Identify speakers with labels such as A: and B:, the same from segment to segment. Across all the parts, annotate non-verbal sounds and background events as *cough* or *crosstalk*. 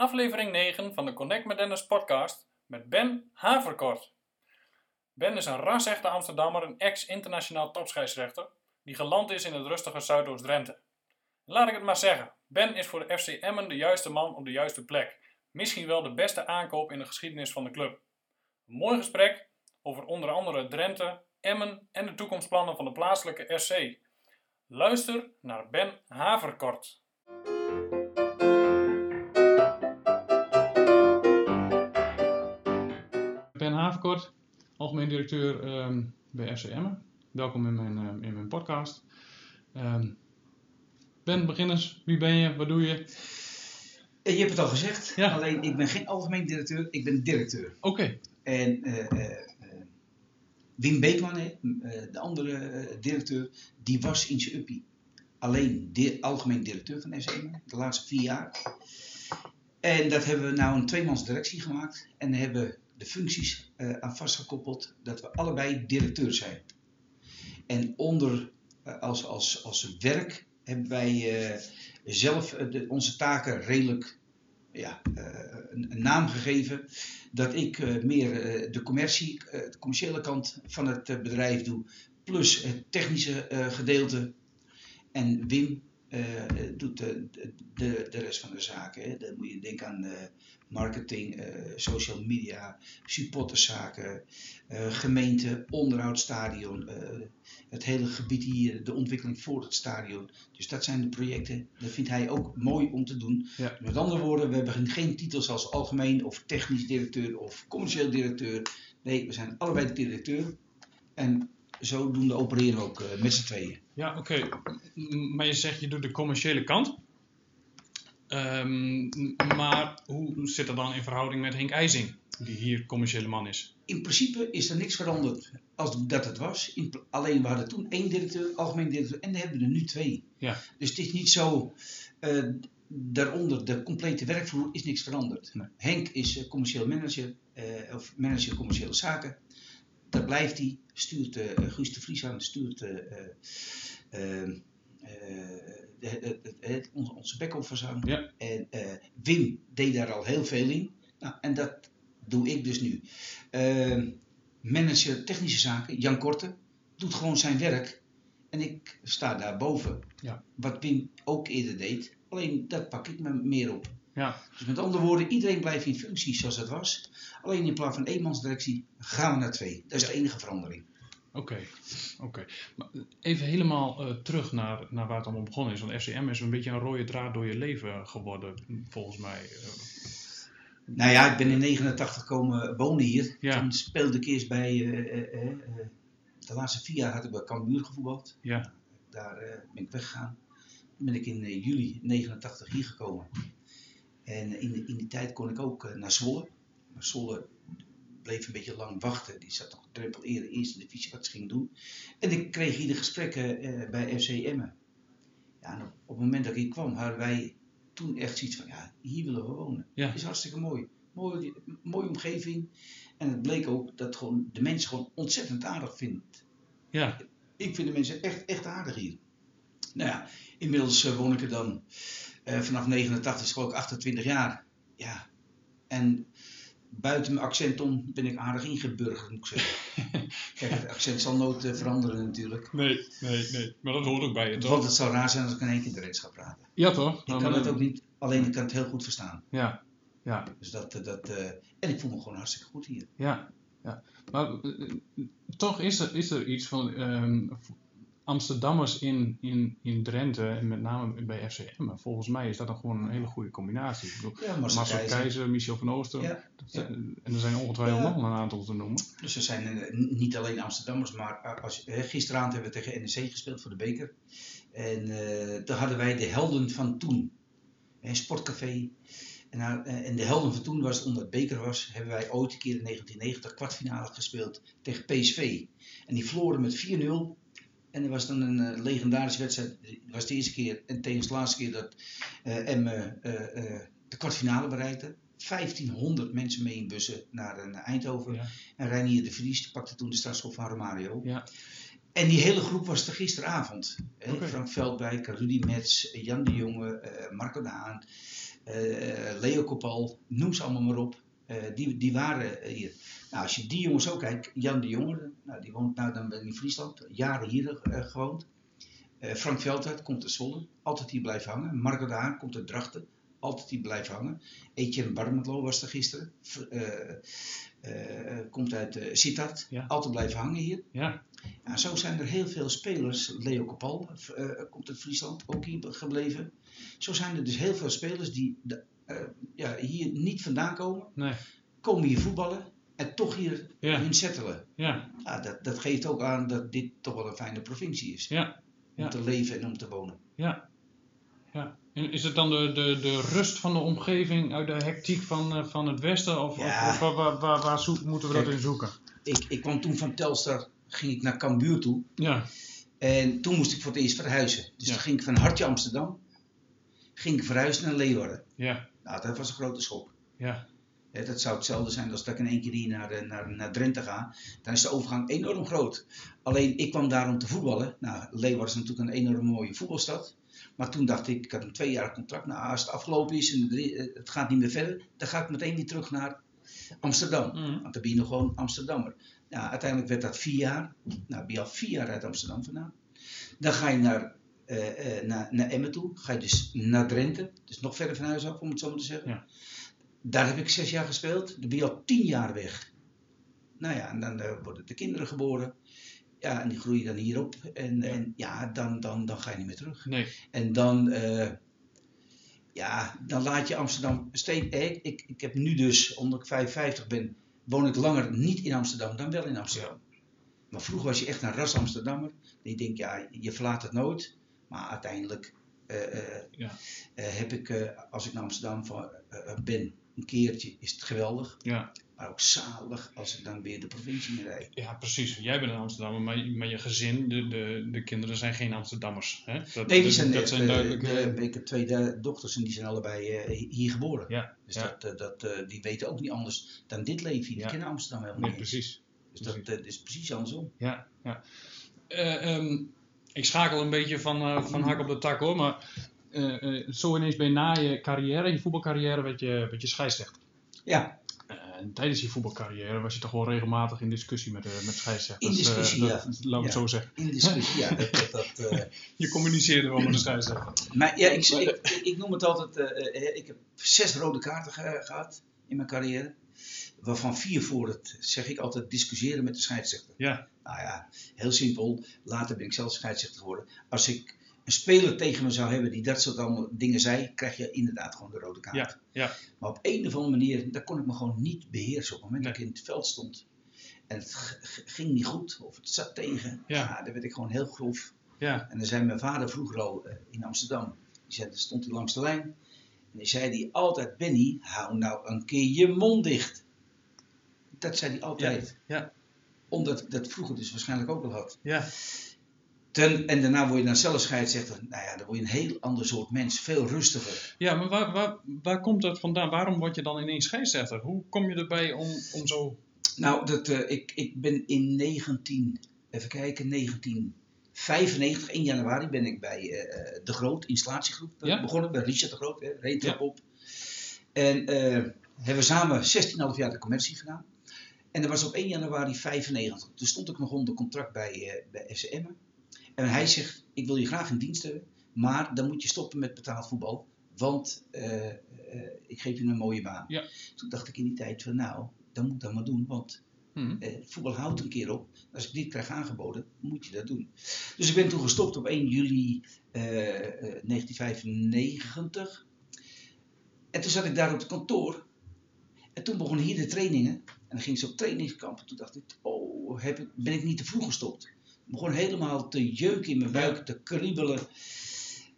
A: aflevering 9 van de Connect met Dennis podcast met Ben Haverkort. Ben is een ras-echte Amsterdammer en ex-internationaal topscheidsrechter die geland is in het rustige Zuidoost-Drenthe. Laat ik het maar zeggen, Ben is voor de FC Emmen de juiste man op de juiste plek. Misschien wel de beste aankoop in de geschiedenis van de club. Een mooi gesprek over onder andere Drenthe, Emmen en de toekomstplannen van de plaatselijke SC. Luister naar Ben Haverkort. Ben Haverkort, algemeen directeur ehm, bij FC Emmen. Welkom in mijn, ehm, in mijn podcast. Ehm, ben, begin eens. Wie ben je? Wat doe je?
B: Je hebt het al gezegd,
A: Ja.
B: alleen ik ben geen algemeen directeur, ik ben directeur.
A: Oké,
B: En eh, eh, eh, Wim Beekman, de andere directeur, die was in zijn uppie alleen di- algemeen directeur van SM de laatste vier jaar. En dat hebben we nou een tweemans directie gemaakt en hebben de functies eh, aan vastgekoppeld dat we allebei directeur zijn. En onder eh, als, als, als werk hebben wij eh, zelf onze taken redelijk ja, een, een naam gegeven. Dat ik meer de commercie, de commerciële kant van het bedrijf doe, plus het technische gedeelte. En Wim eh, doet de, de, de rest van de zaken. Hè. Dan moet je denken aan eh, marketing, eh, social media, supporterszaken, eh, gemeente, onderhoud, stadion, eh, het hele gebied hier, de ontwikkeling voor het stadion. Dus dat zijn de projecten. Dat vindt hij ook mooi om te doen.
A: Ja.
B: Met andere woorden, we hebben geen titels als algemeen of technisch directeur of commercieel directeur. Nee, we zijn allebei de directeur. En zodoende opereren we ook eh, met z'n tweeën.
A: ja, oké. Maar je zegt je doet de commerciële kant. Ehm, maar hoe zit dat dan in verhouding met Henk IJzing, die hier commerciële man is?
B: In principe is er niks veranderd als dat het was. In, alleen we hadden toen één directeur, algemeen directeur, en dan hebben we er nu twee.
A: Ja.
B: Dus het is niet zo, eh, daaronder, de complete werkvloer is niks veranderd.
A: Nee.
B: Henk is eh, commercieel manager, of manager commerciële zaken. Daar blijft hij, stuurt eh Guus de Vries aan, stuurt onze, onze back-office aan.
A: Ja.
B: En eh, Wim deed daar al heel veel in. Nou, en dat doe ik dus nu. Manager technische zaken, Jan Korte, doet gewoon zijn werk. En ik sta daarboven.
A: Ja.
B: Wat Wim ook eerder deed. Alleen dat pak ik me meer op.
A: Ja,
B: Dus met andere woorden, iedereen blijft in functie zoals het was. Alleen in plaats van eenmansdirectie gaan we naar twee. Dat is de enige verandering.
A: oké. oké. Even helemaal eh, terug naar, naar waar het allemaal begonnen is. Want FCM is een beetje een rode draad door je leven geworden, volgens mij. Eh,
B: Nou ja, ik ben in 89 komen wonen hier.
A: Ja.
B: Toen speelde ik eerst bij... eh, de laatste vier jaar had ik bij Cambuur gevoetbald.
A: ja,
B: Daar ben ik weggegaan. Toen ben ik in juli 89 hier gekomen. En in, de- in die tijd kon ik ook eh, naar Zwolle. Maar Zwolle bleef een beetje lang wachten. Die zat nog een drempel eerder eerst in de visie wat ze ging doen. En ik kreeg hier de gesprekken eh, bij FC Emmen. Ja, en op, op het moment dat ik hier kwam, hadden wij toen echt zoiets van, ja, hier willen we wonen.
A: Ja.
B: Is hartstikke mooi. Mooi, mooie omgeving. En het bleek ook dat gewoon de mensen gewoon ontzettend aardig vindt.
A: ja,
B: Ik vind de mensen echt, echt aardig hier. Nou ja, inmiddels eh, woon ik er dan eh, vanaf 89, is ik 28 jaar. Ja, en buiten mijn accent om ben ik aardig ingeburgerd, moet ik zeggen. *laughs* Kijk, het accent zal nooit eh, veranderen natuurlijk.
A: nee, nee, nee. Maar dat hoort ook bij je, toch?
B: Want het zou raar zijn als ik in één keer Drents ga praten.
A: Ja, toch?
B: Ik
A: Nou,
B: kan het ook niet, alleen ik kan het heel goed verstaan.
A: Ja, ja,
B: Dus dat, eh, dat, en ik voel me gewoon hartstikke goed hier.
A: ja. ja. Maar toch is er, is er iets van ehm, Amsterdammers in, in, in Drenthe en met name bij FCM. Volgens mij is dat dan gewoon een hele goede combinatie. Ik bedoel,
B: Ja, Marcel
A: Marcel
B: Keizer.
A: Keizer, Michel van Ooster.
B: Ja,
A: En er zijn ongetwijfeld nog een aantal te noemen.
B: Dus er zijn eh, niet alleen Amsterdammers, maar eh, als, eh, gisteravond hebben we tegen NEC gespeeld voor de beker. En eh daar hadden wij de helden van toen. Een sportcafé. En, nou, en de helden van toen was, omdat het beker was, hebben wij ooit een keer in 1990 kwartfinale gespeeld tegen PSV. En die verloren met 4-0. En dat was dan een eh, legendarische wedstrijd. Het was de eerste keer en tevens de laatste keer dat eh Emmen eh, eh, de kwartfinale bereikte. 1500 mensen mee in bussen naar, naar Eindhoven.
A: Ja.
B: En Reinier de Vries die pakte toen de strafschop van Romario.
A: Ja.
B: En die hele groep was er gisteravond. Hè? Frank Veldwijk, Rudy Metz, Jan de Jonge, Marco de Haan, Leo Kopal, noem ze allemaal maar op. Eh, die, die waren eh, hier. Nou, als je die jongens ook kijkt, Jan de Jonge, nou, die woont nou dan in Friesland, jaren hier eh, gewoond. Frank Veldhuis komt uit Zwolle, altijd hier blijven hangen. Marco de Haan komt uit Drachten, altijd hier blijven hangen. Etienne Barmetlo was er gisteren, komt uit uh, Sittard,
A: Ja.
B: altijd blijven hangen hier.
A: Ja,
B: Ja, zo zijn er heel veel spelers. Leo eh, komt uit Friesland, ook hier gebleven. Zo zijn er dus heel veel spelers die de, ja, hier niet vandaan komen,
A: nee.
B: komen hier voetballen en toch hier
A: Ja.
B: hun settelen.
A: Ja,
B: Ja, dat, dat geeft ook aan dat dit toch wel een fijne provincie is.
A: ja,
B: Om te leven en om te wonen.
A: ja. ja. En is het dan de, de, de rust van de omgeving uit de hectiek van, eh, van het westen? Of, of, waar, waar, waar, waar zoek- moeten we dat in zoeken?
B: Ik, ik kwam toen van Telstar, ging ik naar Cambuur toe.
A: Ja,
B: En toen moest ik voor het eerst verhuizen. Dus
A: Ja.
B: toen ging ik van Hartje Amsterdam, ging ik verhuizen naar Leeuwarden.
A: ja,
B: Nou, dat was een grote schok.
A: ja,
B: dat zou hetzelfde zijn als dat ik in één keer hier naar, eh, naar, naar Drenthe ga. Dan is de overgang enorm groot. Alleen ik kwam daar om te voetballen. Nou, Leeuwarden is natuurlijk een enorm mooie voetbalstad. Maar toen dacht ik, ik had een tweejarig contract. Nou, als het afgelopen is en eh, het gaat niet meer verder, dan ga ik meteen weer terug naar Amsterdam.
A: Mhm.
B: Want dan ben je nog gewoon Amsterdammer. Nou, uiteindelijk werd dat vier jaar. Nou, ben je al vier jaar uit Amsterdam vandaan. Dan ga je naar, naar, naar Emmen toe. Ga je dus naar Drenthe. Dus nog verder van huis af, om het zo maar te zeggen.
A: Ja.
B: Daar heb ik zes jaar gespeeld. Dan ben je al tien jaar weg. Nou ja, en dan eh, worden de kinderen geboren. Ja, en die groeien dan hierop. En
A: Ja.
B: en, ja dan, dan, dan ga je niet meer terug.
A: nee,
B: En dan, eh, ja, dan laat je Amsterdam steeds. Ik, ik, ik heb nu dus, omdat ik 55 ben, woon ik langer niet in Amsterdam dan wel in Amsterdam. Maar vroeger was je echt een ras Amsterdammer. En je denkt, ja, je verlaat het nooit. Maar uiteindelijk eh, eh,
A: Ja.
B: eh, heb ik, als ik naar Amsterdam van, ben, een keertje, is het geweldig.
A: ja.
B: Maar ook zalig als ik dan weer de provincie in rijd.
A: Ja, precies. Jij bent een Amsterdammer, maar, maar je gezin, de, de, de kinderen zijn geen Amsterdammers. Hè? Dat,
B: Nee, die
A: dat-
B: zijn,
A: dat zijn
B: de-
A: duidelijk.
B: de- ik heb twee dochters en die zijn allebei hier geboren.
A: ja,
B: Dus
A: ja.
B: dat, dat, die weten ook niet anders dan dit leven hier. Die
A: Ja.
B: kennen Amsterdam helemaal
A: nee,
B: niet.
A: precies.
B: Dus dat is precies andersom.
A: Ja, ja. Eh, ehm, ik schakel een beetje van, eh, van hak op de tak hoor, maar eh, eh, zo ineens ben je na je carrière, je voetbalcarrière, werd je, werd je scheidsrechter.
B: Ja,
A: en tijdens je voetbalcarrière was je toch wel regelmatig in discussie met, met scheidsrechters.
B: In discussie, ja.
A: Laten we het zo zeggen.
B: in discussie. ja, dat, *laughs*
A: Je communiceerde wel met de scheidsrechter.
B: maar ja, ik, ik, ik, ik noem het altijd. ik heb zes rode kaarten ge- gehad in mijn carrière. Waarvan vier voor het, zeg ik altijd, discussiëren met de scheidsrechter.
A: Ja,
B: Nou ja, heel simpel. Later ben ik zelf scheidsrechter geworden. Als ik een speler tegen me zou hebben die dat soort allemaal dingen zei, krijg je inderdaad gewoon de rode kaart.
A: ja, ja,
B: Maar op een of andere manier, daar kon ik me gewoon niet beheersen. Op het moment
A: Nee.
B: dat ik in het veld stond en het ging niet goed of het zat tegen,
A: Ja.
B: ja. dan werd ik gewoon heel grof.
A: ja,
B: En dan zei mijn vader vroeger al eh, in Amsterdam, die zei, stond hij langs de lijn. En die zei hij altijd, Benny, hou nou een keer je mond dicht. Dat zei hij altijd.
A: ja,
B: Omdat dat vroeger dus waarschijnlijk ook al had.
A: ja,
B: Ten, en daarna word je dan zelf scheidsrechter. Nou ja, dan word je een heel ander soort mens. Veel rustiger.
A: ja. Maar waar, waar, waar komt dat vandaan? Waarom word je dan ineens scheidsrechter? Hoe kom je erbij om, om zo...
B: Nou, dat, eh, ik, ik ben in 19, even kijken, 1995, 1 januari ben ik bij eh, De Groot, installatiegroep, eh,
A: Ja.
B: begonnen. Bij Richard De Groot, hè, reed
A: Ja.
B: op. En eh, hebben samen 16,5 jaar de commercie gedaan. En dat was op 1 januari 95. Toen stond ik nog onder contract bij, eh bij FCM. En hij zegt, ik wil je graag in dienst hebben, maar dan moet je stoppen met betaald voetbal. Want eh, eh, ik geef je een mooie baan.
A: Ja.
B: Toen dacht ik in die tijd van nou, dan moet ik dat maar doen. Want
A: Hm,
B: eh, voetbal houdt een keer op. Als ik dit krijg aangeboden, moet je dat doen. Dus ik ben toen gestopt op 1 juli eh, eh, 1995. En toen zat ik daar op het kantoor. En toen begonnen hier de trainingen. En dan ging ze op trainingskamp. Toen dacht ik, oh, heb ik, ben ik niet te vroeg gestopt? Ik begon helemaal te jeuken in mijn buik, te kriebelen.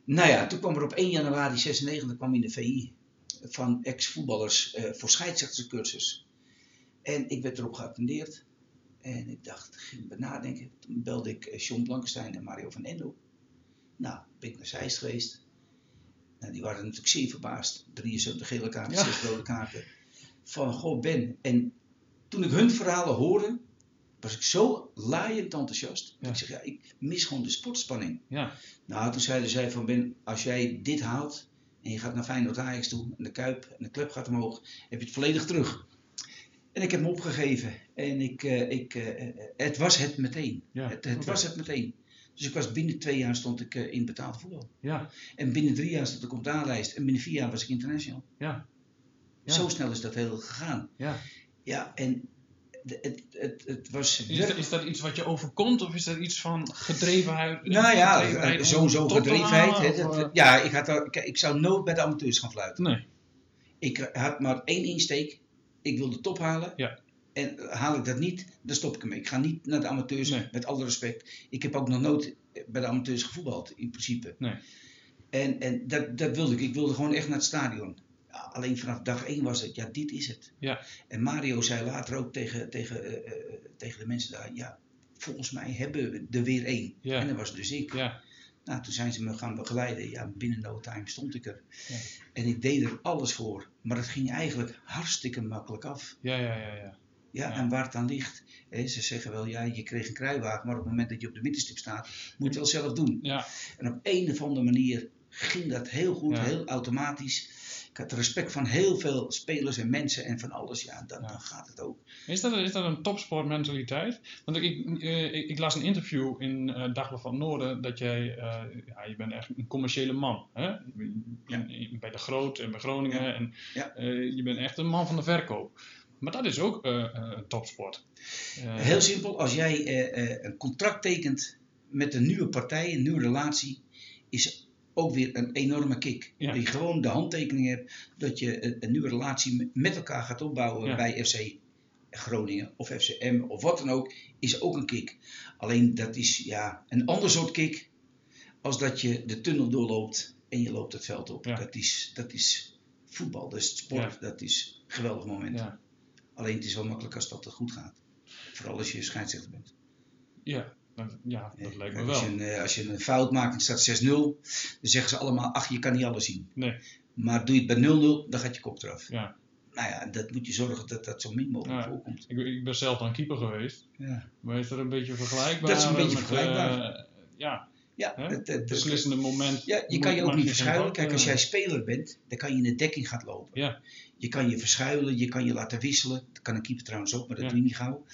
B: Nou ja, toen kwam er op 1 januari 96 kwam in de VI van ex-voetballers eh, voor scheidsrechterscursus. En ik werd erop geattendeerd. En ik dacht, ging me nadenken. Toen belde ik eh, John Blankenstein en Mario van Endo. Nou, ben ik naar Zeist geweest. Nou, die waren natuurlijk zeer verbaasd. 73 gele kaarten,
A: Ja.
B: 6 rode kaarten. Van, goh Ben. En toen ik hun verhalen hoorde, was ik zo laaiend enthousiast.
A: Ja.
B: Ik zeg, ja, ik mis gewoon de sportspanning.
A: ja,
B: Nou, toen zeiden zij van Ben, als jij dit haalt, en je gaat naar Feyenoord Ajax toe en de Kuip en de club gaat omhoog, heb je het volledig terug. En ik heb hem opgegeven en ik, eh, ik, eh, eh, het was het meteen.
A: Ja,
B: het het was het meteen. Dus ik was binnen twee jaar stond ik in betaald voetbal.
A: Ja,
B: En binnen drie jaar stond ik op de A-lijst en binnen vier jaar was ik international.
A: ja, Ja.
B: Zo snel is dat heel gegaan.
A: ja.
B: Ja, en het, het, het was...
A: Is dat, is dat iets wat je overkomt of is dat iets van gedrevenheid?
B: Nou ja,
A: gedrevenheid
B: eh, sowieso gedrevenheid.
A: halen,
B: hè,
A: of,
B: dat-
A: eh?
B: ja, ik, had al, ik zou nooit bij de amateurs gaan fluiten.
A: Nee,
B: Ik had maar één insteek. Ik wil de top halen.
A: Ja.
B: En haal ik dat niet, dan stop ik ermee. Ik ga niet naar de amateurs,
A: Nee.
B: met alle respect. Ik heb ook nog nooit bij de amateurs gevoetbald, in principe.
A: Nee.
B: En, en dat, dat wilde ik. Ik wilde gewoon echt naar het stadion. Alleen vanaf dag één was het, ja, dit is het.
A: Ja.
B: En Mario zei later ook tegen, tegen, eh, eh, tegen de mensen daar, ja, volgens mij hebben we er weer één.
A: Ja.
B: En dat was dus ik.
A: ja,
B: Nou, toen zijn ze me gaan begeleiden. Ja, binnen no time stond ik er.
A: Ja.
B: En ik deed er alles voor. Maar het ging eigenlijk hartstikke makkelijk af.
A: ja, ja, ja, ja.
B: Ja,
A: Ja.
B: en waar het aan ligt. Hè, ze zeggen wel, ja, je kreeg een kruiwagen. Maar op het moment dat je op de middenstip staat, moet je het wel zelf doen.
A: Ja,
B: En op een of andere manier ging dat heel goed,
A: Ja.
B: heel automatisch. Ik had respect van heel veel spelers en mensen en van alles. Ja, dan,
A: Ja.
B: dan gaat het ook.
A: Is dat, is dat een topsportmentaliteit? Want ik, ik, eh, ik, ik las een interview in eh Dagblad van Noorden dat jij, eh, ja, je bent echt een commerciële man. Hè?
B: Ja.
A: Bij de Groot en bij Groningen. En, je bent echt een man van de verkoop. Maar dat is ook een topsport.
B: Heel simpel, als jij een contract tekent met een nieuwe partij, een nieuwe relatie, is ook weer een enorme kick.
A: Ja.
B: Dat je gewoon de handtekening hebt dat je een, een nieuwe relatie met- elkaar gaat opbouwen
A: Ja.
B: bij FC Groningen of FCM of wat dan ook, is ook een kick. Alleen dat is ja, een ander soort kick als dat je de tunnel doorloopt en je loopt het veld op.
A: Ja.
B: Dat, is, dat is voetbal, dat is sport, dat is een geweldig moment.
A: ja,
B: Alleen het is wel makkelijk als dat goed gaat. Vooral als je scheidsrechter bent.
A: ja, ja, dat lijkt me
B: als,
A: wel.
B: je een, eh, als je een fout maakt en het staat 6-0, dan zeggen ze allemaal, ach je kan niet alles zien.
A: Nee,
B: Maar doe je het bij 0-0, dan gaat je kop eraf.
A: ja.
B: Nou ja, dat moet je zorgen dat dat zo min mogelijk
A: Ja.
B: voorkomt.
A: Ik, ik ben zelf dan keeper geweest.
B: Ja,
A: Maar is dat een beetje vergelijkbaar?
B: Dat is een beetje
A: met,
B: vergelijkbaar.
A: eh, ja,
B: ja, het, het-
A: beslissende moment.
B: ja je kan je ook niet verschuilen. Kijk, als jij speler bent, dan kan je in de dekking gaan lopen.
A: Ja.
B: Je kan je verschuilen, je kan je laten wisselen. Dat kan een keeper trouwens ook, maar dat
A: Ja.
B: doe je niet gauw.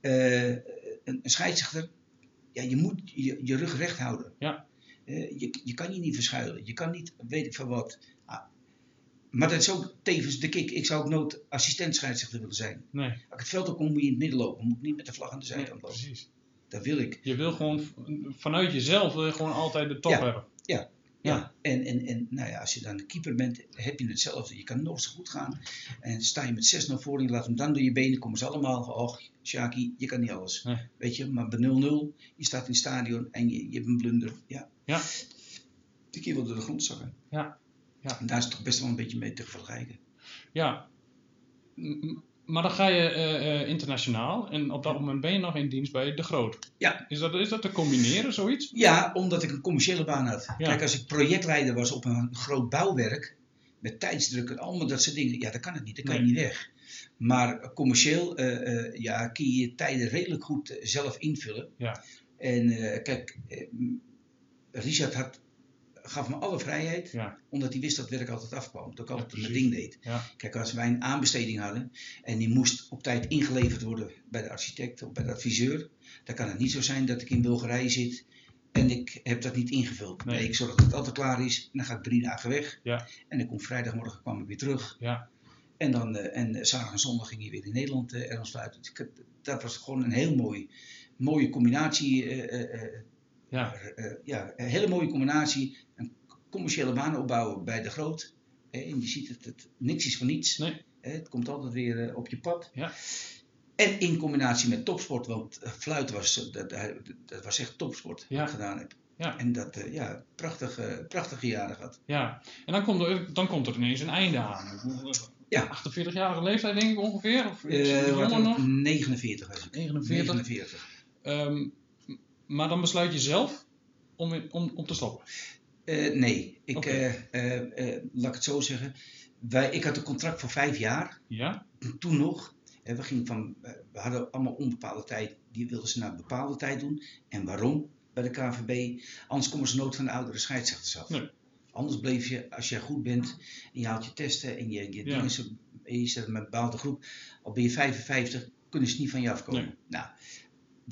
B: Eh, een, een scheidsrechter, ja, je moet je, je rug recht houden.
A: Ja.
B: Eh, je, je kan je niet verschuilen. Je kan niet, weet ik van wat. Ah, maar dat is ook tevens de kick. Ik zou ook nooit assistent scheidsrechter willen zijn.
A: Nee,
B: Als ik het veld op kom, moet je in het midden lopen. Moet ik niet met de vlag aan de
A: nee,
B: zijkant lopen.
A: precies.
B: Dat wil ik.
A: Je wil gewoon vanuit jezelf wil je gewoon altijd de top
B: Ja.
A: hebben.
B: Ja.
A: Ja.
B: En, en, en nou ja, als je dan de keeper bent, heb je hetzelfde. Je kan nog zo goed gaan. En sta je met 6-0 voor en je laat hem dan door je benen, komen ze allemaal. Och, Shaki, je kan niet alles.
A: Nee.
B: Weet je, maar bij 0-0, je staat in het stadion en je, je hebt een blunder. Ja.
A: Ja.
B: De keer wil door de grond zakken.
A: Ja. Ja.
B: En daar is het toch best wel een beetje mee te vergelijken.
A: Ja. M- Maar dan ga je eh, eh, internationaal en op dat moment ben je nog in dienst bij De Groot.
B: Ja.
A: Is dat, is dat te combineren, zoiets?
B: Ja, omdat ik een commerciële baan had.
A: Ja.
B: Kijk, als ik projectleider was op een groot bouwwerk, met tijdsdruk en allemaal dat soort dingen, ja, dan kan het niet, dan kan je niet weg. Maar commercieel, eh, ja, kun je je tijden redelijk goed zelf invullen.
A: Ja.
B: En kijk, Richard had, gaf me alle vrijheid,
A: Ja.
B: omdat hij wist dat werk altijd afkwam. Dat ik altijd mijn ding deed. Kijk, als wij een aanbesteding hadden en die moest op tijd ingeleverd worden bij de architect of bij de adviseur, dan kan het niet zo zijn dat ik in Bulgarije zit en ik heb dat niet ingevuld.
A: Nee.
B: Nee, ik zorg dat het altijd klaar is en dan ga ik drie dagen weg.
A: Ja.
B: En dan kom vrijdagmorgen kwam ik weer terug.
A: Ja.
B: En dan eh, en eh, zaterdag en zondag ging hij weer in Nederland eh, ergens sluiten. Dus dat was gewoon een heel mooi, mooie combinatie. eh, eh, eh,
A: Ja.
B: eh, eh, ja, een hele mooie combinatie. Een commerciële baan opbouwen bij de groot. En je ziet het, het, niks is voor niets.
A: Nee.
B: Het komt altijd weer eh, op je pad.
A: Ja.
B: En in combinatie met topsport, want fluiten was, dat, dat, was echt topsport
A: Ja.
B: wat ik gedaan heb.
A: Ja.
B: En dat, ja, prachtige, prachtige jaren gehad.
A: Ja. En dan komt, er, dan komt er ineens een einde aan.
B: Ja.
A: 48-jarige leeftijd denk ik ongeveer? Of
B: een-
A: nog?
B: 49 was ik.
A: 49.
B: 49.
A: Ehm, m- maar dan besluit je zelf om, in- om, om te stoppen.
B: Eh, nee, ik, eh, eh, laat ik het zo zeggen. Wij, ik had een contract voor vijf jaar.
A: Ja?
B: toen nog. En we, gingen van, we hadden allemaal onbepaalde tijd. Die wilden ze naar bepaalde tijd doen. En waarom bij de KVB? Anders komen ze nood van de oudere scheidsrechters af.
A: Nee.
B: Anders bleef je, als jij goed bent en je haalt je testen en je, je
A: Ja.
B: je zit met een bepaalde groep, al ben je 55, kunnen ze niet van je afkomen.
A: Nee.
B: Nou,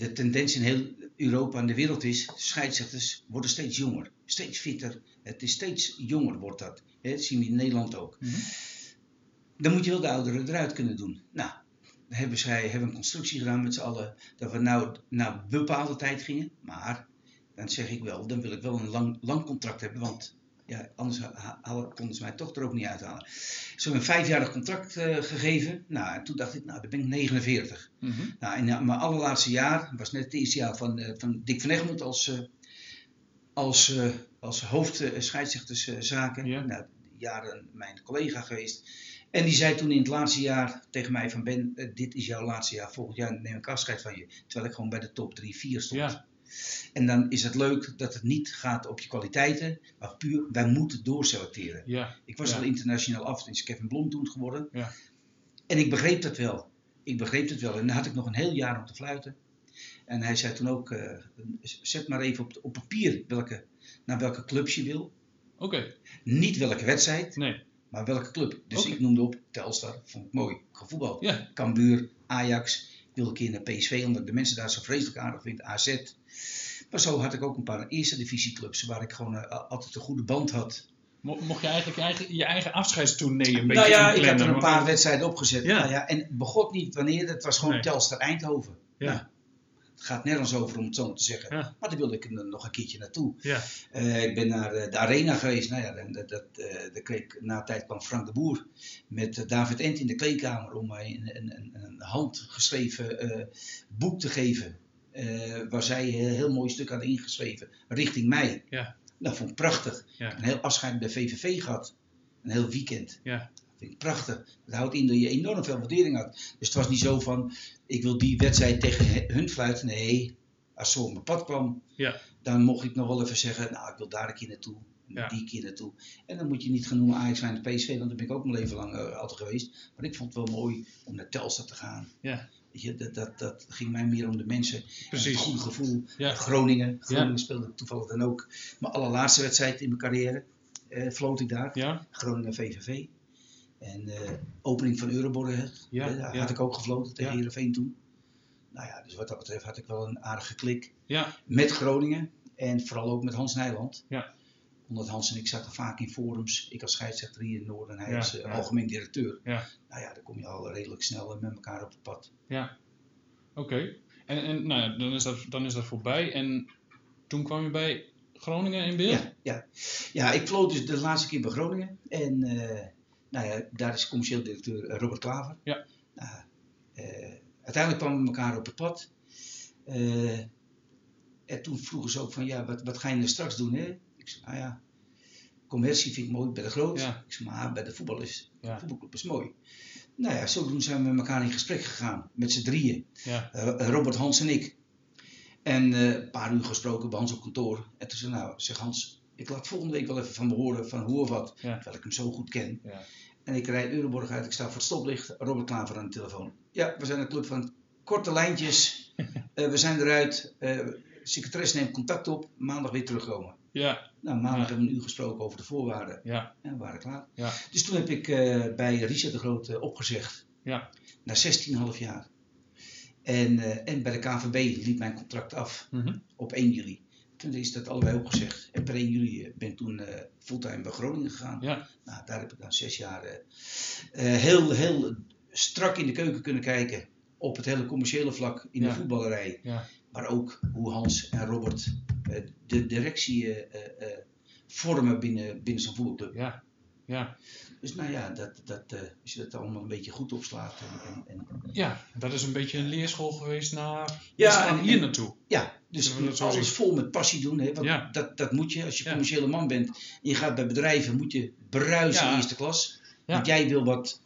B: de tendens in heel Europa en de wereld is, scheidsrechters worden steeds jonger, steeds fitter. Het is steeds jonger wordt dat. Hè, Dat zien we in Nederland ook.
A: Mhm.
B: Dan moet je wel de ouderen eruit kunnen doen. Nou, dan hebben zij hebben een constructie gedaan met z'n allen dat we nou naar bepaalde tijd gingen. Maar dan zeg ik wel, dan wil ik wel een lang, lang contract hebben, want ja, anders konden ze mij toch er ook niet uithalen. Ze hebben een vijfjarig contract eh, gegeven. Nou, en toen dacht ik, nou, dan ben ik 49.
A: Mhm.
B: Nou, in eh, mijn allerlaatste jaar, was net het eerste jaar van, eh, van Dick van Egmond als, als, als hoofd scheidsrechterszaken.
A: Ja.
B: Nou, jaren mijn collega geweest. En die zei toen in het laatste jaar tegen mij van Ben, dit is jouw laatste jaar, volgend jaar neem ik afscheid van je. Terwijl ik gewoon bij de top 3, 4 stond.
A: Ja.
B: En dan is het leuk dat het niet gaat op je kwaliteiten, maar puur, wij moeten doorselecteren.
A: Ja.
B: Ik was
A: Ja.
B: al internationaal af, is Kevin Blom toen geworden.
A: Ja.
B: En ik begreep dat wel. Ik begreep het wel. En dan had ik nog een heel jaar om te fluiten. En hij zei toen ook, eh, zet maar even op, op papier welke, naar welke clubs je wil.
A: Oké.
B: Niet welke wedstrijd,
A: Nee.
B: maar welke club. Dus ik noemde op Telstar, vond ik mooi, gevoetbald.
A: Ja.
B: Cambuur, Ajax, wilde een keer naar PSV, omdat ik de mensen daar zo vreselijk aardig vind, AZ. Maar zo had ik ook een paar eerste divisieclubs waar ik gewoon eh, altijd een goede band had.
A: Mo- Mocht je eigenlijk je eigen, je eigen afscheidstournee een beetje
B: Nou ja, ik had
A: inplannen,
B: er een paar wedstrijden opgezet.
A: Ja.
B: Nou ja, en het begon niet wanneer, het was gewoon
A: Nee.
B: Telstar Eindhoven.
A: Ja.
B: Nou, het gaat nergens over om het zo te zeggen.
A: Ja.
B: Maar daar wilde ik nog een keertje naartoe.
A: Ja.
B: Eh, ik ben naar eh, de arena geweest. Nou ja, dat, dat, daar kreeg ik- na een tijd kwam Frank de Boer met David Ent in de kleedkamer om mij een, een, een, handgeschreven boek te geven. waar zij een heel mooi stuk hadden ingeschreven richting mij.
A: Ja.
B: Dat vond ik prachtig.
A: Ja.
B: Een heel afscheid bij VVV gehad. Een heel weekend.
A: Ja.
B: Dat vind ik prachtig. Dat houdt in dat je enorm veel waardering had. Dus het was niet zo van, ik wil die wedstrijd tegen hun fluiten. Nee, als zo op mijn pad kwam,
A: Ja.
B: dan mocht ik nog wel even zeggen, nou, ik wil daar een keer naartoe.
A: Ja.
B: die keer naartoe. En dan moet je niet gaan noemen Ajax en de PSV, want daar ben ik ook mijn leven lang eh, altijd geweest. Maar ik vond het wel mooi om naar Telstar te gaan.
A: Ja.
B: Je, dat, dat, dat ging mij meer om de mensen.
A: Precies.
B: Het goede gevoel.
A: Ja.
B: Groningen. Groningen speelde toevallig dan ook mijn allerlaatste wedstrijd in mijn carrière. eh floot ik daar.
A: Ja.
B: Groningen VVV. En eh, opening van Euroborg,
A: Ja,
B: daar
A: ja.
B: had ik ook gefloten tegen
A: Ja.
B: Heerenveen toen. Nou ja, dus wat dat betreft had ik wel een aardige klik
A: Ja.
B: met Groningen. En vooral ook met Hans Nijland.
A: Ja.
B: Omdat Hans en ik zaten vaak in forums. Ik als scheidsrechter hier in Noorden en hij als eh, algemeen directeur.
A: Ja.
B: Nou ja, dan kom je al redelijk snel eh, met elkaar op het pad.
A: Ja. Oké. En, en nou ja, dan is, dat, dan is dat voorbij. En toen kwam je bij Groningen in beeld?
B: Ja, ja. ja, ik vloot dus de laatste keer bij Groningen. En nou ja, daar is commercieel directeur eh, Robert Klaver.
A: Ja.
B: Nou, eh, uiteindelijk kwamen we elkaar op het pad. Eh, en toen vroegen ze ook van, ja, wat, wat ga je nou straks doen? Hè? Ik zei, nou ja, commercie vind ik mooi bij de groot.
A: Ja.
B: Ik zei, maar bij de voetbal is,
A: Ja.
B: de voetbalclub is mooi. Nou ja, zodoende zijn we met elkaar in gesprek gegaan. Met z'n drieën.
A: Ja.
B: Robert, Hans en ik. En een paar uur gesproken bij Hans op kantoor. En toen zei nou, zeg Hans, ik laat volgende week wel even van me horen van hoe of wat.
A: Ja.
B: Terwijl ik hem zo goed ken.
A: Ja.
B: En ik rijd Euroborg uit, ik sta voor het stoplicht. Robert Klaver aan de telefoon. Ja, we zijn een club van korte lijntjes. *laughs* Eh, we zijn eruit. Eh secretaresse neemt contact op. Maandag weer terugkomen.
A: Ja.
B: Nou, maandag
A: Ja.
B: hebben we een uur gesproken over de voorwaarden.
A: Ja.
B: En we waren klaar.
A: Ja.
B: Dus toen heb ik eh, bij Richard de Groot opgezegd.
A: Ja.
B: Na 16,5 jaar. En, en bij de KVB liep mijn contract af
A: Mhm.
B: op 1 juli. Toen is dat allebei opgezegd. En per 1 juli eh, ben ik toen eh, fulltime bij Groningen gegaan.
A: Ja.
B: Nou, daar heb ik dan zes jaar eh, heel, heel strak in de keuken kunnen kijken. Op het hele commerciële vlak in
A: Ja.
B: de voetballerij.
A: Ja.
B: Maar ook hoe Hans en Robert de directie vormen binnen, binnen zo'n voetbalclub.
A: Ja. Ja.
B: Dus nou ja, dat, dat, als je dat allemaal een beetje goed opslaat. En, en, en,
A: Ja. Dat is een beetje een leerschool geweest naar
B: Ja, en-
A: hier naartoe.
B: ja, dus alles vol met passie doen. Hè, want
A: Ja.
B: dat, dat moet je. Als je commerciële man bent en je gaat bij bedrijven, moet je bruisen in eerste klas. Want jij wil wat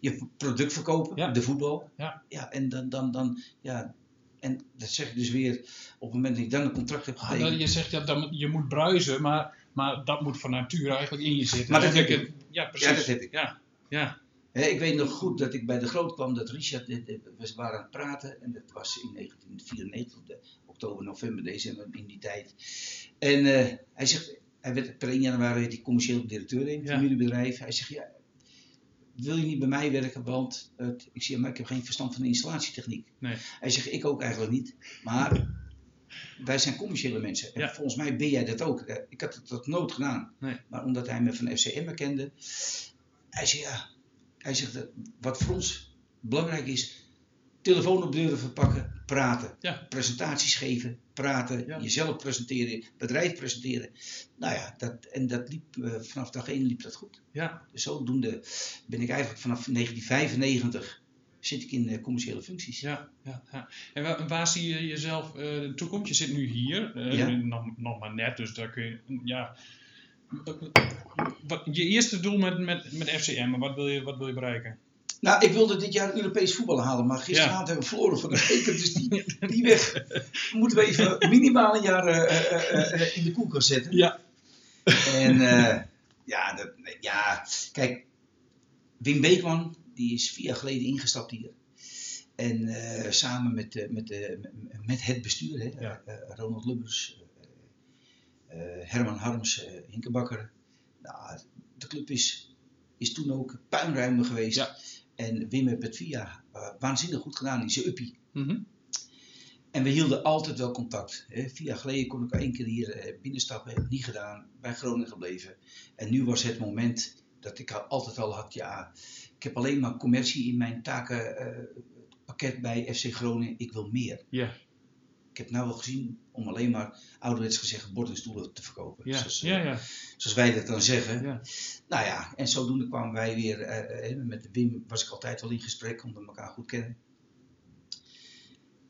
B: je product verkopen, de voetbal.
A: Ja.
B: ja en dan, dan, dan, ja. En dat zeg ik dus weer, op het moment dat ik dan een contract heb
A: Ah,
B: getekend.
A: dat- je zegt ja, dat, moet- je moet bruisen, maar, maar dat moet van nature eigenlijk in je zitten.
B: Maar dat heb
A: ik- Ja, precies.
B: Ja, dat heb ik.
A: Ja. Ja.
B: Ik weet nog goed dat ik bij de Groot kwam, dat Richard, we waren aan het praten en dat was in 1994, de, oktober, november, december, in die tijd. En eh, hij zegt, hij werd per 1 januari die commercieel directeur in het
A: Ja.
B: familiebedrijf. Hij zegt, ja, wil je niet bij mij werken? Want het, ik zeg, maar ik heb geen verstand van de installatietechniek.
A: Nee.
B: Hij zegt, ik ook eigenlijk niet. Maar wij zijn commerciële mensen. En
A: Ja.
B: volgens mij ben jij dat ook. Eh, Ik had het tot nood gedaan.
A: Nee.
B: Maar omdat hij me van FCM kende. Hij zegt, ja. Hij zegt, eh, wat voor ons belangrijk is. Telefoon op deuren verpakken, praten.
A: Ja.
B: Presentaties geven, praten.
A: Ja.
B: Jezelf presenteren, bedrijf presenteren. Nou ja, dat, en dat liep, eh, vanaf dag 1 liep dat goed.
A: Ja,
B: Dus zodoende ben ik eigenlijk vanaf 1995 zit ik in eh, commerciële functies.
A: ja, ja. ja. En waar, waar zie je jezelf eh, de toekomst? Je zit nu hier, nog, nog maar net, dus daar kun je, ja. Wat, je eerste doel met, met, met FCM, wat wil je, wat wil je bereiken?
B: Nou, ik wilde dit jaar Europees voetbal halen, maar gisteravond hebben we verloren van de beker, dus die, *laughs* die weg moeten we even minimaal een jaar eh, eh, eh, in de koelkast zetten.
A: Ja.
B: En ja, dat, ja, kijk, Wim Beekman, die is vier jaar geleden ingestapt hier. En samen met, met, eh, met- met het bestuur, hè,
A: Ja.
B: Ronald Lubbers, Herman Harms, eh Hinkebakker. Nou, de club is, is toen ook puinruimer geweest.
A: Ja.
B: En Wim heeft het via eh, waanzinnig goed gedaan in zijn uppie.
A: Mhm.
B: En we hielden altijd wel contact. Hè. Vier jaar geleden kon ik één keer hier eh, binnenstappen, heb ik niet gedaan, bij Groningen gebleven. En nu was het moment dat ik al- altijd al had, ja, ik heb alleen maar commercie in mijn takenpakket bij FC Groningen, ik wil meer.
A: Ja,
B: Ik heb nou wel gezien om alleen maar ouderwets gezegd bord en stoelen te verkopen.
A: ja,
B: Zoals, eh,
A: ja, ja.
B: zoals wij dat dan zeggen.
A: Ja.
B: Nou ja, en zodoende kwamen wij weer, eh, eh, met Wim was ik altijd wel in gesprek, omdat we elkaar goed kennen.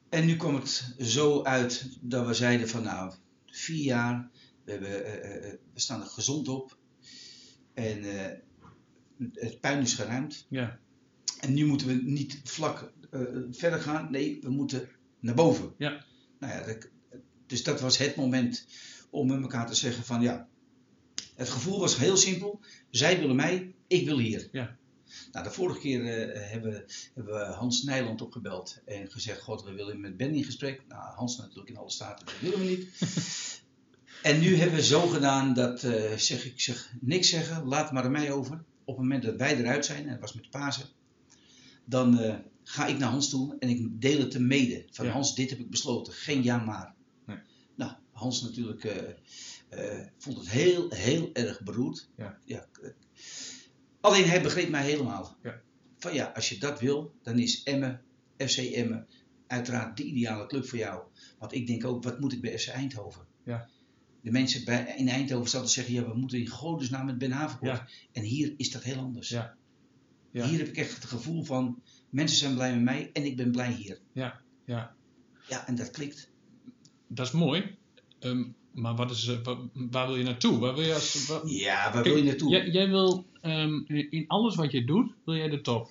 B: En nu kwam het zo uit dat we zeiden van nou, vier jaar, we, hebben, eh, we staan er gezond op. En eh, het puin is geruimd.
A: ja.
B: En nu moeten we niet vlak verder gaan, nee, we moeten naar boven.
A: Ja.
B: Nou ja, dat- dus dat was het moment om met elkaar te zeggen van ja, het gevoel was heel simpel. Zij willen mij, ik wil hier.
A: Ja.
B: Nou, de vorige keer eh, hebben, hebben we Hans Nijland opgebeld en gezegd, god, we willen met Ben in gesprek. Nou, Hans natuurlijk in alle staten, dat willen we niet. *laughs* en nu hebben we zo gedaan dat, eh, zeg ik zeg, niks zeggen, laat maar aan mij over. Op het moment dat wij eruit zijn, en dat was met Pasen, dan eh, ga ik naar Hans toe en ik deel het hem mede. Van
A: Ja.
B: Hans, dit heb ik besloten, geen ja maar.
A: Nee.
B: Nou, Hans natuurlijk eh, vond het heel, heel erg beroerd.
A: Ja.
B: eh, alleen hij begreep mij helemaal.
A: Ja.
B: Van ja, als je dat wil, dan is Emmen, FC Emmen, uiteraard de ideale club voor jou. Want ik denk ook, wat moet ik bij FC Eindhoven?
A: Ja.
B: De mensen bij, in Eindhoven zouden zeggen, ja, we moeten in godesnaam met Ben.
A: Ja.
B: En hier is dat heel anders.
A: Ja. Ja.
B: Hier heb ik echt het gevoel van, mensen zijn blij met mij en ik ben blij hier.
A: Ja, ja.
B: Ja, en dat klikt.
A: Dat is mooi. Ehm, maar wat is, eh, wa- waar wil je naartoe? Waar wil je als,
B: Ja, waar wil je naartoe?
A: Jij, jij wil ehm, in alles wat je doet, wil jij de top.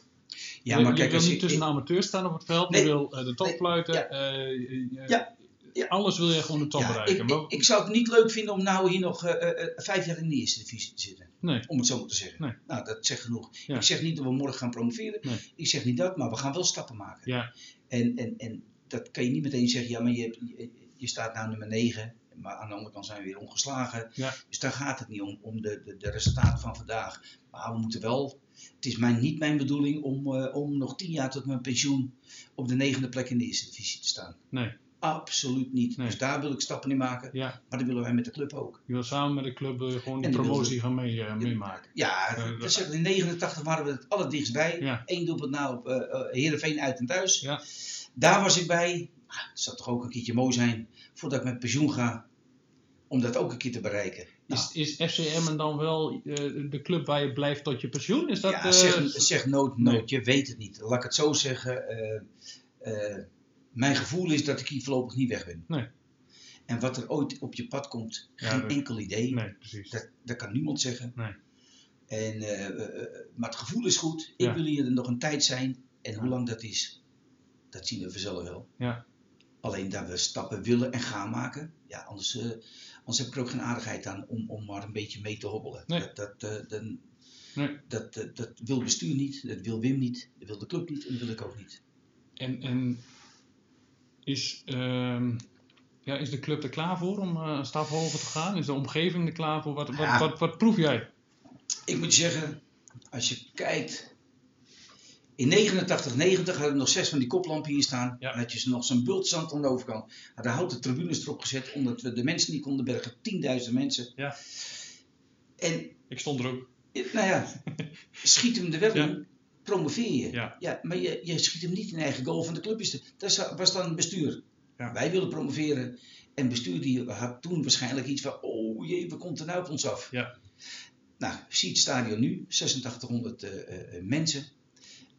B: ja,
A: je,
B: maar
A: je
B: kijk,
A: wil
B: als
A: niet
B: je,
A: tussen amateurs staan op het veld.
B: Nee.
A: je wil eh, de top
B: Nee.
A: fluiten.
B: Ja.
A: eh,
B: Ja. Ja.
A: Alles wil je gewoon de top
B: ja,
A: bereiken.
B: ik,
A: Maar-
B: ik, ik zou het niet leuk vinden om nou hier nog eh, eh, eh, vijf jaar in de eerste divisie te zitten.
A: nee.
B: Om het zo maar te zeggen.
A: Nee.
B: Nou, dat zegt genoeg.
A: Ja.
B: Ik zeg niet dat we morgen gaan promoveren.
A: Nee.
B: Ik zeg niet dat, maar we gaan wel stappen maken.
A: Ja,
B: En, en, en dat kan je niet meteen zeggen, ja, maar je, je, je staat nou nummer 9. Maar aan de andere kant zijn we weer ongeslagen. Dus daar gaat het niet om, om de, de, van vandaag. Maar we moeten wel. Het is mijn, niet mijn bedoeling om, om nog tien jaar tot mijn pensioen op de negende plek in de eerste divisie te staan.
A: nee.
B: Absoluut niet.
A: Nee.
B: Dus daar wil ik stappen in maken.
A: Ja.
B: Maar dat willen wij met de club ook.
A: Je wil samen met de club eh, gewoon die promotie gaan mee, eh, meemaken.
B: Ja,
A: Eh,
B: dat in 89 waren we het allerdichtstbij.
A: Ja.
B: Eén doelpunt nou op Heerenveen uit en thuis.
A: Ja.
B: Daar was ik bij. Ah, Het zou toch ook een keertje mooi zijn voordat ik met pensioen ga. Om dat ook een keer te bereiken. Nou,
A: Is, is FCM dan wel de club waar je blijft tot je pensioen? Is dat,
B: ja, zeg,
A: nee.
B: nooit. Je weet het niet. Laat ik het zo zeggen. Mijn gevoel is dat ik hier voorlopig niet weg ben.
A: Nee.
B: En wat er ooit op je pad komt,
A: Ja,
B: geen
A: dat-
B: enkel idee.
A: Nee, precies.
B: Dat, dat kan niemand zeggen.
A: Nee.
B: En, eh, eh, eh, maar het gevoel is goed. Ik
A: Ja.
B: wil hier nog een tijd zijn. En hoe lang dat is, dat zien we vanzelf wel.
A: Ja.
B: Alleen dat we stappen willen en gaan maken. Ja, anders, eh, anders heb ik er ook geen aardigheid aan om, om maar een beetje mee te hobbelen.
A: Nee.
B: Dat, dat, eh, dan,
A: Nee.
B: dat, dat, dat wil bestuur niet, dat wil Wim niet, dat wil de club niet en dat wil ik ook niet.
A: En, en is, ehm, Ja, is de club er klaar voor om eh, een stap hoger te gaan? Is de omgeving er klaar voor? Wat, wat,
B: Ja.
A: wat, wat proef jij?
B: Ik moet zeggen, als je kijkt. In 89, 90 hadden we nog zes van die koplampen hier staan.
A: Ja.
B: En had je nog zo'n bultzand aan de overkant. Hadden houten tribunes erop gezet, omdat we de mensen niet konden bergen. 10.000 mensen.
A: Ja.
B: En,
A: Ik stond er ook.
B: nou ja, schiet hem er wel
A: Ja.
B: Promoveer je.
A: Ja.
B: maar je, je schiet hem niet in eigen goal van de club. Is de, dat was dan bestuur.
A: Ja.
B: Wij wilden promoveren. En bestuur die had toen waarschijnlijk iets van, oh jee, wat komt er nou op ons af?
A: Ja.
B: Nou, zie het stadion nu, 8600 eh, eh, eh, mensen.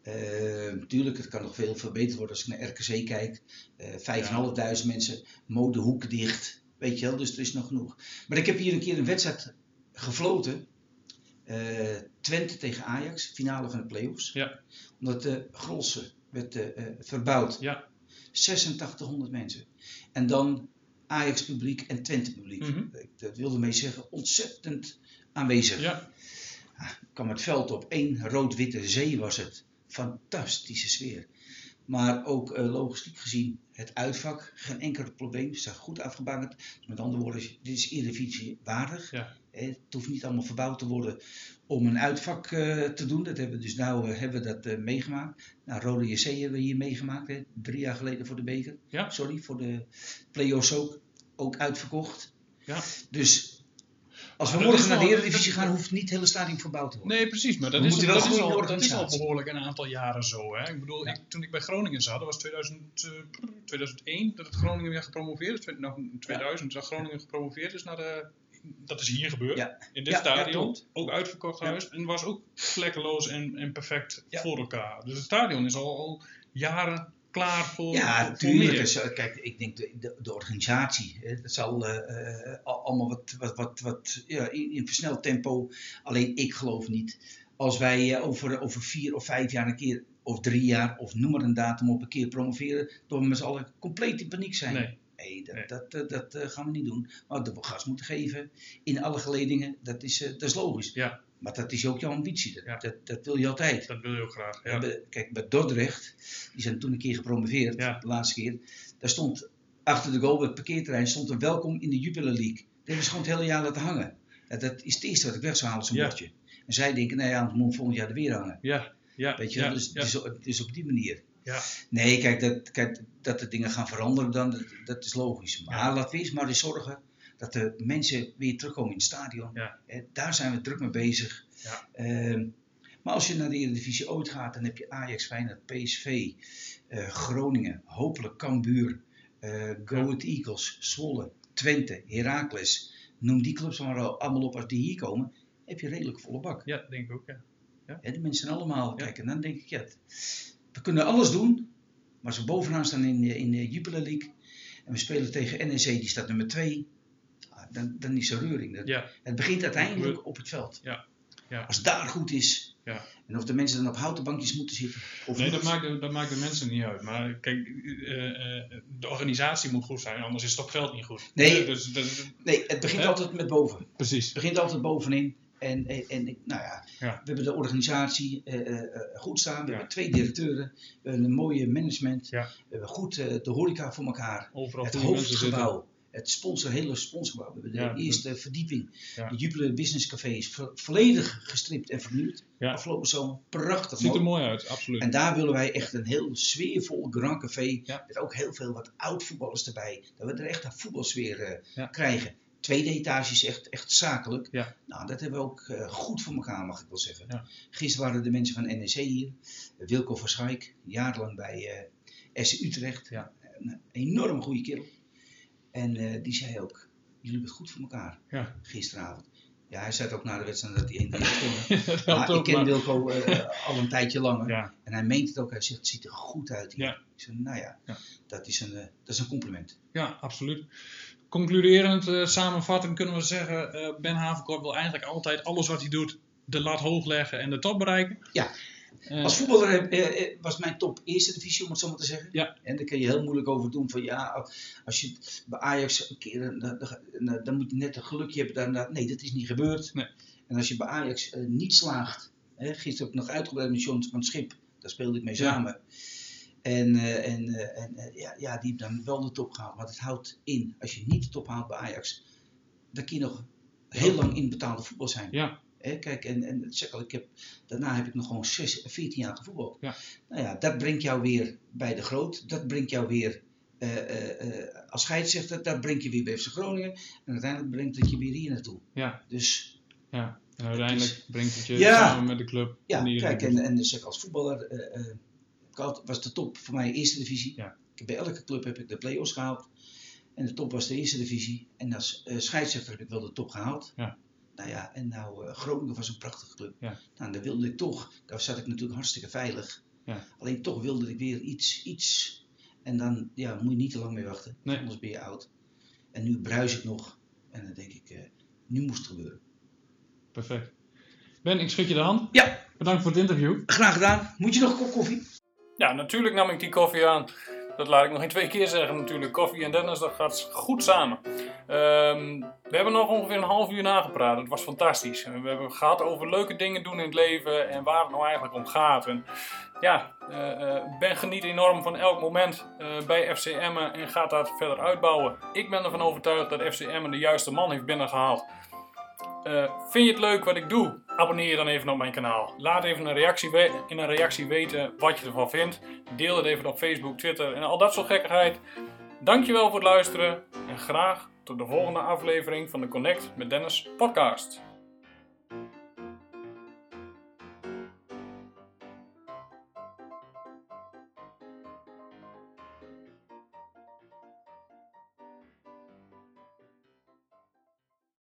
B: Eh, Natuurlijk, het kan nog veel verbeterd worden als ik naar RKC kijk. Eh 5.500 mensen, mode hoeken dicht. Weet je wel, dus er is nog genoeg. Maar ik heb hier een keer een wedstrijd gefloten. Eh, Twente tegen Ajax, finale van de play-offs.
A: Ja.
B: Omdat de Grolse werd eh, eh, verbouwd.
A: Ja.
B: 8600 mensen. En dan Ajax publiek en Twente publiek.
A: Mhm.
B: Dat wilde mee zeggen, ontzettend aanwezig.
A: Ja.
B: kwam het veld op. één rood-witte zee was het. Fantastische sfeer. Maar ook eh, logistiek gezien, het uitvak, geen enkel probleem. Ze zijn goed afgebouwd. Dus met andere woorden, dit is Eredivisie waardig.
A: Ja.
B: Het hoeft niet allemaal verbouwd te worden om een uitvak eh, te doen. Dat hebben we dus nou eh, hebben we dat meegemaakt. Nou, Rode JC hebben we hier meegemaakt, hè, drie jaar geleden voor de beker.
A: Ja.
B: Sorry, voor de play-offs ook. Ook uitverkocht.
A: Ja.
B: Dus als we
A: dat
B: morgen naar de Eredivisie gaan, hoeft niet het hele stadion verbouwd te worden.
A: Nee, precies. Maar dat,
B: We
A: is, dat, is al, dat is al behoorlijk een aantal jaren zo. Hè? Ik bedoel,
B: Ja.
A: ik, toen ik bij Groningen zat, dat was 2000, eh, 2001 dat het Groningen weer gepromoveerd is. Nou, in 2000 dat Groningen gepromoveerd is naar de... Dat is hier gebeurd,
B: Ja.
A: in dit
B: Ja,
A: stadion. ook uitverkocht huis. En was ook vlekkeloos en, en perfect voor elkaar. Dus het stadion is al, al jaren klaar voor,
B: Ja, natuurlijk. is, eh, Kijk, ik denk de, de, de organisatie, hè, dat zal eh, eh, al- allemaal wat, wat, wat, wat ja, in, in versneld tempo. Alleen ik geloof niet. Als wij over, over vier of vijf jaar een keer, of drie jaar, of noem maar een datum op een keer promoveren, dat we met z'n allen compleet in paniek zijn.
A: Nee.
B: Nee, dat,
A: Nee.
B: dat, dat gaan we niet doen. Maar dat we gas moeten geven in alle geledingen, dat is, dat is logisch.
A: Ja.
B: Maar dat is ook jouw ambitie. Dat,
A: Ja.
B: dat, dat wil je altijd.
A: Dat wil je ook graag.
B: Ja. Bij- Kijk, bij Dordrecht, die zijn toen een keer gepromoveerd,
A: Ja.
B: de laatste keer. Daar stond achter de goal, bij het parkeerterrein, stond een welkom in de Jupiler League. Dat hebben ze gewoon het hele jaar laten hangen. Ja, dat is het eerste wat ik weg zou halen, zo'n bordje. En zij denken, nou ja, het moet volgend jaar er weer hangen.
A: Ja, ja,
B: Weet je, dus is, is op die manier.
A: Ja.
B: Nee, kijk dat, kijk, dat de dingen gaan veranderen, dan, dat, dat is logisch. Maar
A: Ja.
B: laten we eerst maar eens zorgen dat de mensen weer terugkomen in het stadion.
A: Ja.
B: Hè, daar zijn we druk mee bezig.
A: Ja.
B: Ehm, maar als je naar de Eredivisie ooit gaat, dan heb je Ajax, Feyenoord, PSV, eh, Groningen, hopelijk Cambuur, eh Go
A: Ja.
B: Ahead Eagles, Zwolle, Twente, Heracles. Noem die clubs maar al- allemaal op als die hier komen, heb je redelijk volle bak.
A: ja, denk ik ook. Ja.
B: Hè, de mensen allemaal,
A: Ja.
B: kijk, en dan denk ik, ja, we kunnen alles doen, maar we bovenaan staan in, de- in de Jupiler League en we spelen tegen NEC, die staat nummer 2, dan, dan is er reuring. Dat-
A: Ja,
B: Het begint uiteindelijk op het veld.
A: Ja. Ja.
B: Als het daar goed is,
A: Ja.
B: en of de mensen dan op houten bankjes moeten zitten, of
A: Nee, dat maakt, de, dat maakt de mensen niet uit. Maar kijk, eh, eh, de organisatie moet goed zijn, anders is het op veld niet goed.
B: Nee.
A: Dus, dus-
B: Nee, het begint
A: Hè?
B: altijd met boven.
A: precies.
B: Het begint altijd bovenin. En, en, nou ja,
A: Ja.
B: we hebben de organisatie eh, eh, eh, goed staan. We
A: Ja.
B: hebben twee directeuren. Een mooie management.
A: Ja.
B: We hebben goed eh, de horeca voor elkaar.
A: Overal
B: het
A: goede mensen zitten.
B: hoofdgebouw. Het sponsor, hele sponsorgebouw. We hebben de
A: Ja, dat-
B: eerste verdieping.
A: Ja.
B: De Jupiler Business Café is vo- volledig gestript en vernieuwd.
A: Ja.
B: Afgelopen zomer. Prachtig
A: Ziet er
B: mooi.
A: uit, absoluut.
B: En daar willen wij echt een heel sfeervol Grand Café. Met ook heel veel wat oud-voetballers erbij. Dat we er echt een voetbalsfeer eh, krijgen. Tweede etage is echt, echt zakelijk. Nou, dat hebben we ook eh, goed voor elkaar, mag ik wel zeggen. Gisteren waren de mensen van NEC hier. Wilco van Schaik, jarenlang bij eh SC Utrecht.
A: Ja.
B: Een enorm goede kerel. En eh, die zei ook, jullie hebben het goed voor elkaar.
A: Ja.
B: Gisteravond. Ja, hij zei ook na de wedstrijd dat hij gewonnen. *laughs*
A: dat helpt
B: Maar ik ken Wilco eh, al een tijdje langer.
A: Ja,
B: En hij meent het ook, hij zegt het ziet er goed uit hier.
A: Ja.
B: Ik nou ja,
A: Ja.
B: Dat, is een, eh, dat is een compliment.
A: ja, absoluut. Concluderend, eh, samenvattend kunnen we zeggen, eh, Ben Havenkort wil eigenlijk altijd alles wat hij doet, de lat hoog leggen en de top bereiken.
B: Ja. Als voetballer eh, eh, was mijn top eerste divisie, om het zo maar te zeggen.
A: Ja.
B: En daar kun je heel moeilijk over doen van ja, als je bij Ajax een keer, dan, dan, dan moet je net een gelukje hebben. Dan, nee, dat is niet gebeurd.
A: Nee.
B: En als je bij Ajax eh, niet slaagt, hè, gisteren heb ik nog uitgebreid met John van het Schip, daar speelde ik mee
A: Ja.
B: samen. En, eh, en, eh, en ja, ja, die heeft dan wel de top gehaald. Maar het houdt in, als je niet de top haalt bij Ajax, dan kun je nog heel lang in betaalde voetbal zijn.
A: Ja,
B: Hè, kijk, en, en zeg al, ik heb, daarna heb ik nog gewoon 6, 14 jaar gevoetbald.
A: Ja.
B: Nou ja, dat brengt jou weer bij de groot. Dat brengt jou weer eh, eh, eh, als scheidsrechter. Dat brengt je weer bij FC Groningen. En uiteindelijk brengt het je weer hier naartoe.
A: ja,
B: Dus
A: ja. En uiteindelijk brengt het je
B: Ja.
A: samen met de club.
B: ja,
A: die-
B: kijk, en, en dus zeg als voetballer was de top voor mij eerste divisie.
A: Ja.
B: Ik heb bij elke club heb ik de play-offs gehaald. En de top was de eerste divisie. En als scheidsrechter heb ik wel de top gehaald.
A: Ja.
B: Nou ja, en nou eh, Groningen was een prachtige club.
A: Ja.
B: Nou, daar wilde ik toch, daar zat ik natuurlijk hartstikke veilig.
A: Ja.
B: Alleen toch wilde ik weer iets, iets. En dan ja, moet je niet te lang mee wachten,
A: Nee.
B: anders ben je oud. En nu bruis ik nog. En dan denk ik, eh, nu moest het gebeuren.
A: Perfect. Ben, ik schud je de hand.
B: Ja,
A: Bedankt voor het interview.
B: graag gedaan. Moet je nog een kop koffie?
A: Ja, natuurlijk nam ik die koffie aan. Dat laat ik nog in twee keer zeggen natuurlijk. Koffie en Dennis, dat gaat goed samen. Ehm, we hebben nog ongeveer een half uur nagepraat. Het was fantastisch. We hebben gehad over leuke dingen doen in het leven en waar het nou eigenlijk om gaat. En ja, eh, eh, Ben geniet enorm van elk moment eh, bij FC Emmen en gaat dat verder uitbouwen. Ik ben ervan overtuigd dat FC Emmen de juiste man heeft binnengehaald. Eh, vind je het leuk wat ik doe? Abonneer je dan even op mijn kanaal. Laat even een reactie in een reactie weten wat je ervan vindt. Deel het even op Facebook, Twitter en al dat soort gekkigheid. Dankjewel voor het luisteren en graag tot de volgende aflevering van de Connect met Dennis podcast.